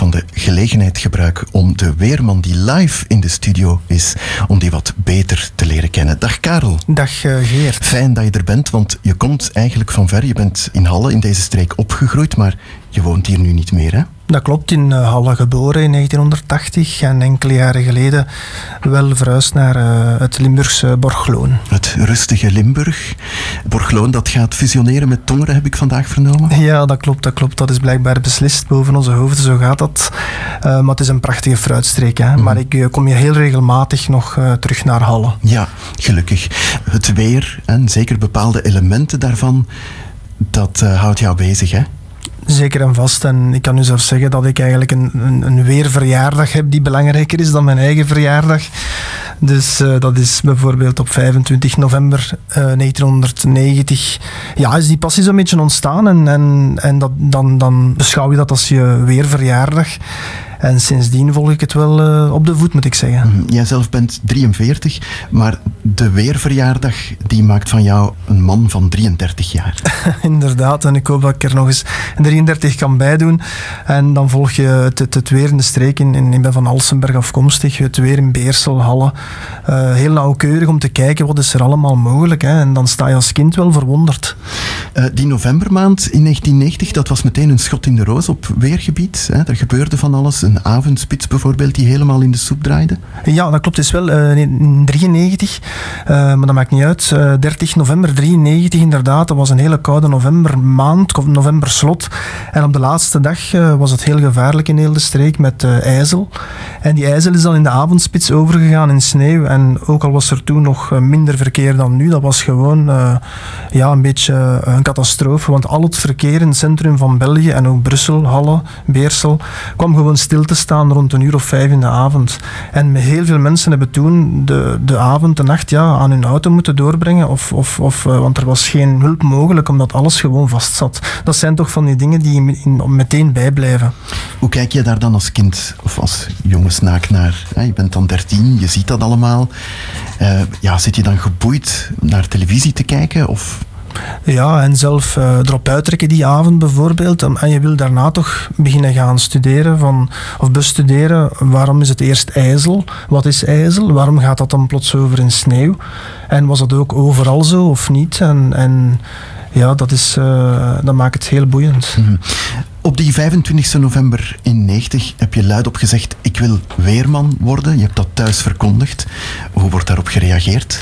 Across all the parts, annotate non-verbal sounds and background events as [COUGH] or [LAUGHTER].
van de gelegenheid gebruik om de weerman die live in de studio is, om die wat beter te leren kennen. Dag Karel. Dag uh, Geert. Fijn dat je er bent, want je komt eigenlijk van ver. Je bent in Halle in deze streek opgegroeid, maar je woont hier nu niet meer, hè? Dat klopt, in uh, Halle geboren in 1980 en enkele jaren geleden wel verhuisd naar uh, het Limburgse Borgloon. Het rustige Limburg. Borgloon dat gaat fusioneren met Tongeren, heb ik vandaag vernomen. Ja, dat klopt, dat klopt. Dat is blijkbaar beslist boven onze hoofden, zo gaat dat. Uh, maar het is een prachtige fruitstreek. Hè? Mm. Maar ik kom hier heel regelmatig nog terug naar Halle. Ja, gelukkig. Het weer en zeker bepaalde elementen daarvan, dat houdt jou bezig, hè? Zeker en vast. En ik kan u zelfs zeggen dat ik eigenlijk een, een, een weerverjaardag heb die belangrijker is dan mijn eigen verjaardag. Dus uh, dat is bijvoorbeeld op 25 november uh, 1990. Ja, is die passie zo'n beetje ontstaan. En, en, en dat, dan, dan beschouw je dat als je weerverjaardag. En sindsdien volg ik het wel uh, op de voet, moet ik zeggen. Mm, jij zelf bent 43, maar de weerverjaardag die maakt van jou een man van 33 jaar. [LAUGHS] Inderdaad, en ik hoop dat ik er nog eens 33 kan bijdoen. En dan volg je het, het, het weer in de streek. In, in, ik ben van Alsenberg afkomstig, het weer in Beersel, Halle. Uh, heel nauwkeurig om te kijken wat is er allemaal mogelijk. Hè. En dan sta je als kind wel verwonderd. Uh, die novembermaand in 1990, dat was meteen een schot in de roos op weergebied. Hè. Er gebeurde van alles een avondspits bijvoorbeeld die helemaal in de soep draaide? Ja, dat klopt. Het is wel uh, in 93, uh, maar dat maakt niet uit. Uh, eh, 30 november 93 inderdaad. Dat was een hele koude novembermaand, novemberslot. En op de laatste dag was het heel gevaarlijk in heel de streek met ijzel. En die ijzel is dan in de avondspits overgegaan in sneeuw. En ook al was er toen nog minder verkeer dan nu, dat was gewoon ja, een beetje een catastrofe. Want al het verkeer in het centrum van België en ook Brussel, Halle, Beersel, kwam gewoon stil te staan rond een uur of vijf in de avond. En heel veel mensen hebben toen de, de avond, de nacht ja, aan hun auto moeten doorbrengen. Of, of, of, want er was geen hulp mogelijk omdat alles gewoon vast zat. Dat zijn toch van die dingen die meteen bijblijven. Hoe kijk je daar dan als kind of als jonge snaak naar? Je bent dan dertien, je ziet dat allemaal. Uh, ja, zit je dan geboeid naar televisie te kijken? Of ja, en zelf uh, erop uittrekken die avond bijvoorbeeld. En je wil daarna toch beginnen gaan studeren van, of bestuderen. Waarom is het eerst ijzel? Wat is ijzel? Waarom gaat dat dan plots over in sneeuw? En was dat ook overal zo of niet? En, en ja, dat, is, uh, dat maakt het heel boeiend. Mm -hmm. Op die 25 november in 90 heb je luidop gezegd: Ik wil weerman worden. Je hebt dat thuis verkondigd. Hoe wordt daarop gereageerd?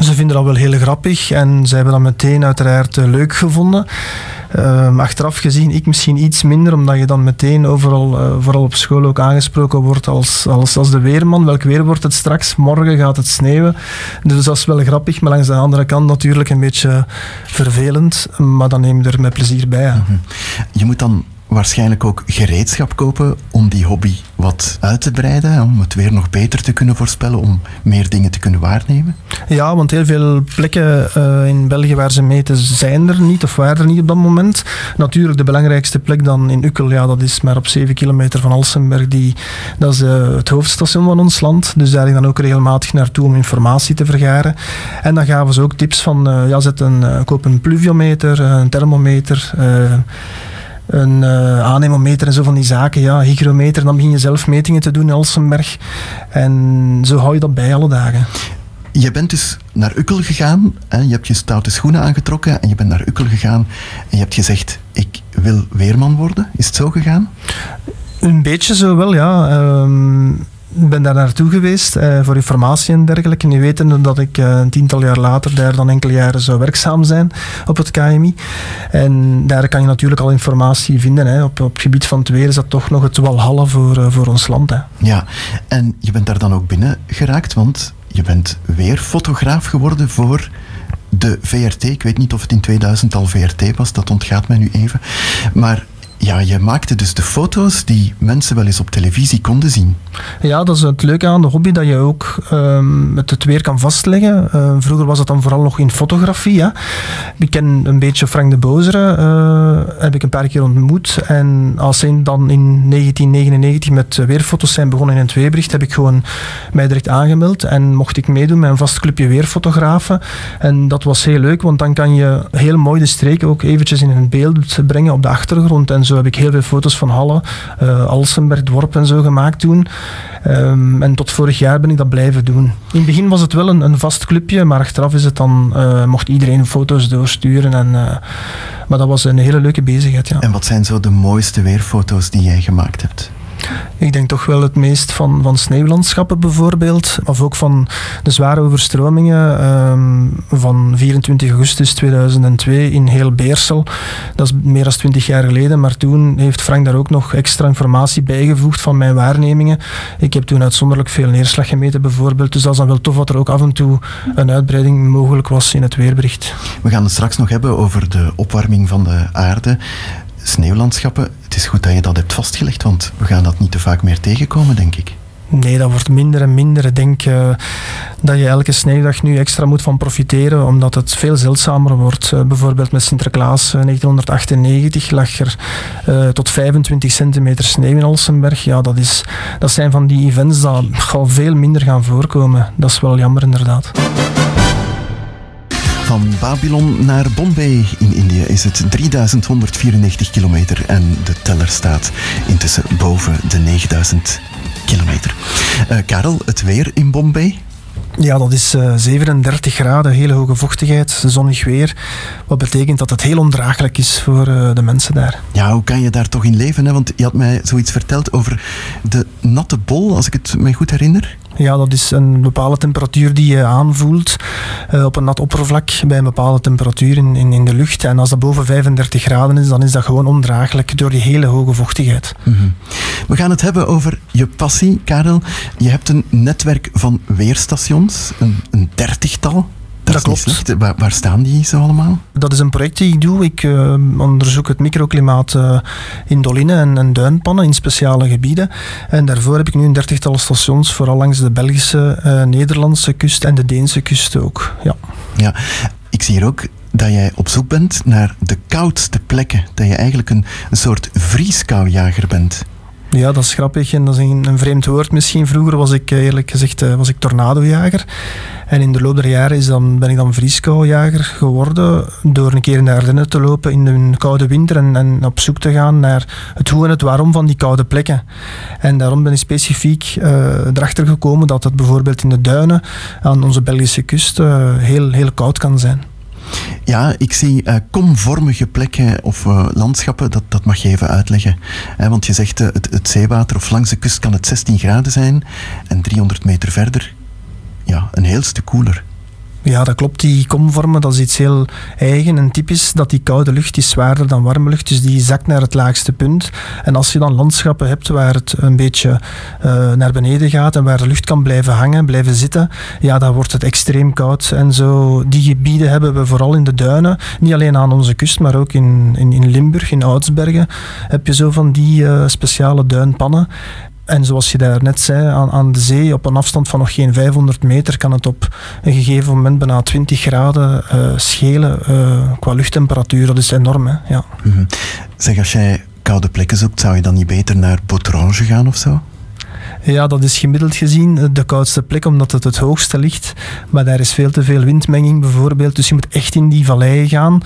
Ze vinden dat wel heel grappig en ze hebben dat meteen uiteraard uh, leuk gevonden. Uh, achteraf gezien, ik misschien iets minder, omdat je dan meteen overal, uh, vooral op school ook aangesproken wordt als, als, als de weerman. Welk weer wordt het straks? Morgen gaat het sneeuwen. Dus dat is wel grappig, maar langs de andere kant natuurlijk een beetje vervelend. Maar dan neem je er met plezier bij. -hmm. Je moet dan waarschijnlijk ook gereedschap kopen om die hobby wat uit te breiden, om het weer nog beter te kunnen voorspellen, om meer dingen te kunnen waarnemen? Ja, want heel veel plekken uh, in België waar ze meten zijn er niet of waren er niet op dat moment. Natuurlijk de belangrijkste plek dan in Ukkel, ja, dat is maar op 7 kilometer van Alsenberg. Die, dat is uh, het hoofdstation van ons land, dus daar ging dan ook regelmatig naartoe om informatie te vergaren. En dan gaven ze ook tips van, uh, ja, zet een, koop een pluviometer, een thermometer een uh, anemometer en zo van die zaken. Ja, hygrometer, dan begin je zelf metingen te doen in Alsenberg. En zo hou je dat bij alle dagen. Je bent dus naar Ukkel gegaan, hè? je hebt je stoute schoenen aangetrokken en je bent naar Ukkel gegaan en je hebt gezegd, ik wil weerman worden. Is het zo gegaan? Een beetje zo wel, ja. Um, ik ben daar naartoe geweest uh, voor informatie en dergelijke. Nu weten dat ik uh, een tiental jaar later daar dan enkele jaren zou werkzaam zijn op het KMI. En daar kan je natuurlijk al informatie vinden. Hè. Op, op het gebied van het weer is dat toch nog het walhalla voor, uh, voor ons land. Hè. Ja, en je bent daar dan ook binnen geraakt, want je bent weer fotograaf geworden voor de VRT. Ik weet niet of het in 2000 al VRT was, dat ontgaat mij nu even. Maar ja, je maakte dus de foto's die mensen wel eens op televisie konden zien. Ja, dat is het leuke aan de hobby, dat je ook um, het weer kan vastleggen. Uh, vroeger was het dan vooral nog in fotografie. Hè. ik ken een beetje Frank de Bozere, uh, heb ik een paar keer ontmoet. En als hij dan in 1999 met weerfoto's zijn begonnen in het Weerbericht, heb ik gewoon mij direct aangemeld en mocht ik meedoen met een vast clubje weerfotografen. En dat was heel leuk, want dan kan je heel mooi de streken ook eventjes in een beeld brengen op de achtergrond. En zo heb ik heel veel foto's van Halle, uh, Alsenberg, Dorp en zo gemaakt toen. Um, en tot vorig jaar ben ik dat blijven doen. In het begin was het wel een, een vast clubje, maar achteraf is het dan, uh, mocht iedereen foto's doorsturen. En, uh, maar dat was een hele leuke bezigheid. Ja. En wat zijn zo de mooiste weerfoto's die jij gemaakt hebt? Ik denk toch wel het meest van, van sneeuwlandschappen bijvoorbeeld. Of ook van de zware overstromingen um, van 24 augustus 2002 in heel Beersel. Dat is meer dan 20 jaar geleden. Maar toen heeft Frank daar ook nog extra informatie bijgevoegd van mijn waarnemingen. Ik heb toen uitzonderlijk veel neerslag gemeten bijvoorbeeld. Dus dat is dan wel tof dat er ook af en toe een uitbreiding mogelijk was in het weerbericht. We gaan het straks nog hebben over de opwarming van de aarde sneeuwlandschappen, het is goed dat je dat hebt vastgelegd, want we gaan dat niet te vaak meer tegenkomen, denk ik. Nee, dat wordt minder en minder. Ik denk uh, dat je elke sneeuwdag nu extra moet van profiteren, omdat het veel zeldzamer wordt. Uh, bijvoorbeeld met Sinterklaas uh, 1998 lag er tot 25 centimeter sneeuw in Alsenberg. Ja, dat, is, dat zijn van die events dat al veel minder gaan voorkomen. Dat is wel jammer inderdaad. Van Babylon naar Bombay in India is het 3194 kilometer en de teller staat intussen boven de 9000 kilometer. Uh, Karel, het weer in Bombay? Ja, dat is uh, 37 graden, hele hoge vochtigheid, zonnig weer. Wat betekent dat het heel ondraaglijk is voor uh, de mensen daar. Ja, hoe kan je daar toch in leven? Hè? Want je had mij zoiets verteld over de natte bol, als ik het me goed herinner. Ja, dat is een bepaalde temperatuur die je aanvoelt uh, op een nat oppervlak bij een bepaalde temperatuur in, in, in, de lucht. En als dat boven 35 graden is, dan is dat gewoon ondraaglijk door die hele hoge vochtigheid. -hmm. We gaan het hebben over je passie, Karel. Je hebt een netwerk van weerstations, een, een dertigtal. Dat, klopt. Waar, waar, staan die zo allemaal? Dat is een project die ik doe. Ik uh, onderzoek het microklimaat uh, in dolinen en, en, duinpannen in speciale gebieden. En daarvoor heb ik nu een dertigtal stations, vooral langs de Belgische, uh, Nederlandse kust en de Deense kust ook. Ja. ja, ik zie hier ook dat jij op zoek bent naar de koudste plekken. Dat je eigenlijk een, een soort vrieskoujager bent. Ja, dat is grappig en dat is een, een, vreemd woord misschien. Vroeger was ik eerlijk gezegd was ik tornadojager. En in de loop der jaren is dan, ben ik dan vrieskoujager geworden door een keer in de Ardennen te lopen in een koude winter en, op zoek te gaan naar het hoe en het waarom van die koude plekken. En daarom ben ik specifiek uh, erachter gekomen dat het bijvoorbeeld in de duinen aan onze Belgische kust heel, heel koud kan zijn. Ja, ik zie uh, komvormige plekken of uh, landschappen, dat, dat mag je even uitleggen. Want je zegt het, het zeewater of langs de kust kan het 16 graden zijn en 300 meter verder ja, een heel stuk koeler. Ja, dat klopt. Die komvormen, dat is iets heel eigen en typisch. Dat die koude lucht is zwaarder dan warme lucht, dus die zakt naar het laagste punt. En als je dan landschappen hebt waar het een beetje uh, naar beneden gaat en waar de lucht kan blijven hangen, blijven zitten, ja, dan wordt het extreem koud. En zo, die gebieden hebben we vooral in de duinen. Niet alleen aan onze kust, maar ook in, in, in Limburg, in Oudsbergen, heb je zo van die uh, speciale duinpannen. En zoals je daar net zei, aan, aan, de zee, op een afstand van nog geen 500 meter, kan het op een gegeven moment bijna 20 graden uh, schelen uh, qua luchttemperatuur. Dat is enorm, hè? Ja. -hmm. Zeg, als jij koude plekken zoekt, zou je dan niet beter naar Botrange gaan of zo? Ja, dat is gemiddeld gezien de koudste plek, omdat het het hoogste ligt. Maar daar is veel te veel windmenging bijvoorbeeld. Dus je moet echt in die valleien gaan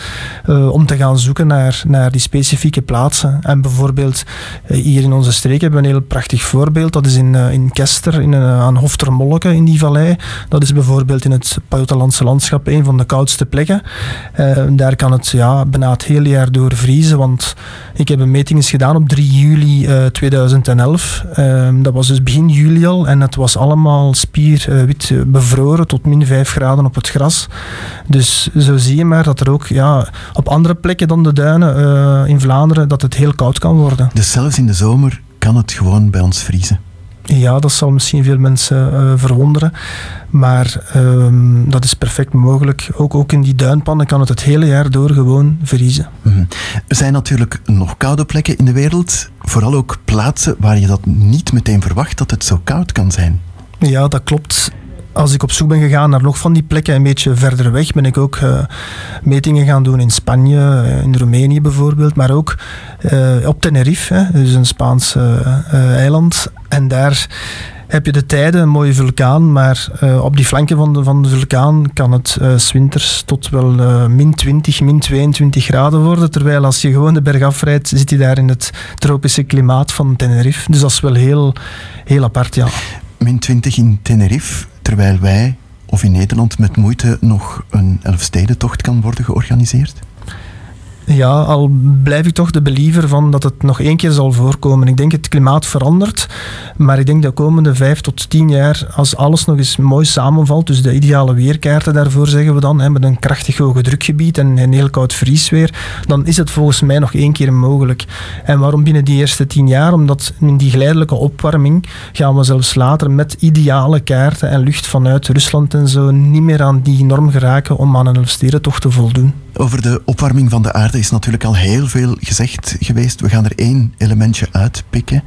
uh, om te gaan zoeken naar, naar die specifieke plaatsen. En bijvoorbeeld uh, hier in onze streek hebben we een heel prachtig voorbeeld. Dat is in, uh, in Kester, in, aan Hoftermolke in die vallei. Dat is bijvoorbeeld in het Pajottenlandse landschap een van de koudste plekken. daar kan het ja, bijna het hele jaar door vriezen, want ik heb een meting gedaan op 3 juli 2011. dat was dus begin juli al en het was allemaal spierwit uh, bevroren tot min 5 graden op het gras. Dus zo zie je maar dat er ook ja, op andere plekken dan de duinen uh, in Vlaanderen dat het heel koud kan worden. Dus zelfs in de zomer kan het gewoon bij ons vriezen? Ja, dat zal misschien veel mensen uh, verwonderen. Maar um, dat is perfect mogelijk. Ook, ook in die duinpannen kan het het hele jaar door gewoon vriezen. Mm -hmm. Er zijn natuurlijk nog koude plekken in de wereld. Vooral ook plaatsen waar je dat niet meteen verwacht dat het zo koud kan zijn. Ja, dat klopt. als ik op zoek ben gegaan naar nog van die plekken een beetje verder weg, ben ik ook uh, metingen gaan doen in Spanje, uh, in Roemenië bijvoorbeeld, maar ook uh, op Tenerife, hè, dus een Spaans eiland. En daar heb je de tijden, een mooie vulkaan, maar uh, op die flanken van de, van de vulkaan kan het uh, winters tot wel uh, min 20, min 22 graden worden. Terwijl als je gewoon de berg afrijdt, zit je daar in het tropische klimaat van Tenerife. Dus dat is wel heel, heel apart, ja. Min 20 in Tenerife, terwijl wij, of in Nederland, met moeite nog een Elfstedentocht kan worden georganiseerd? Ja, al blijf ik toch de believer van dat het nog één keer zal voorkomen. Ik denk het klimaat verandert, maar ik denk de komende vijf tot tien jaar, als alles nog eens mooi samenvalt, dus de ideale weerkaarten daarvoor zeggen we dan, hè, met een krachtig hoge drukgebied en een heel koud vriesweer, dan is het volgens mij nog één keer mogelijk. En waarom binnen die eerste tien jaar? Omdat in die geleidelijke opwarming gaan we zelfs later met ideale kaarten en lucht vanuit Rusland en zo niet meer aan die norm geraken om aan een toch te voldoen. Over de opwarming van de aarde is natuurlijk al heel veel gezegd geweest. We gaan er één elementje uitpikken.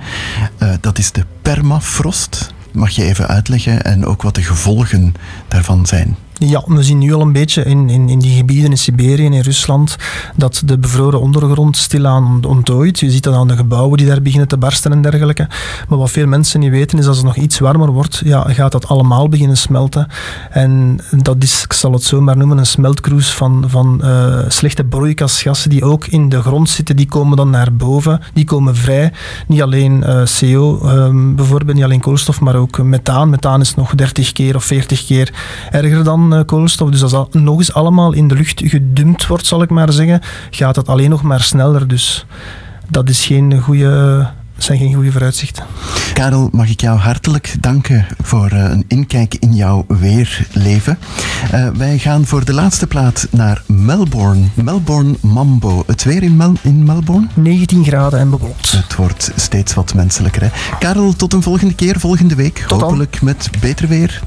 Uh, dat is de permafrost. Mag je even uitleggen en ook wat de gevolgen daarvan zijn? Ja, we zien nu al een beetje in, in, in die gebieden in Siberië en in Rusland dat de bevroren ondergrond stilaan ontdooit. Je ziet dat aan de gebouwen die daar beginnen te barsten en dergelijke. Maar wat veel mensen niet weten is als het nog iets warmer wordt, ja, gaat dat allemaal beginnen smelten. En dat is, ik zal het zo maar noemen, een smeltkroes van, van uh, slechte broeikasgassen die ook in de grond zitten. Die komen dan naar boven, die komen vrij. Niet alleen eh, CO um, bijvoorbeeld, niet alleen koolstof, maar ook methaan. Methaan is nog 30 keer of 40 keer erger dan uh, koolstof. Dus als dat nog eens allemaal in de lucht gedumpt wordt, zal ik maar zeggen, gaat het alleen nog maar sneller. Dus dat is geen goede zijn geen goede vooruitzichten. Karel, mag ik jou hartelijk danken voor uh, een inkijk in jouw weerleven. Uh, wij gaan voor de laatste plaat naar Melbourne. Melbourne Mambo. Het weer in, Mel in Melbourne? 19 graden en bewolkt. Het wordt steeds wat menselijker. Hè? Karel, tot een volgende keer, volgende week. Tot Hopelijk met beter weer.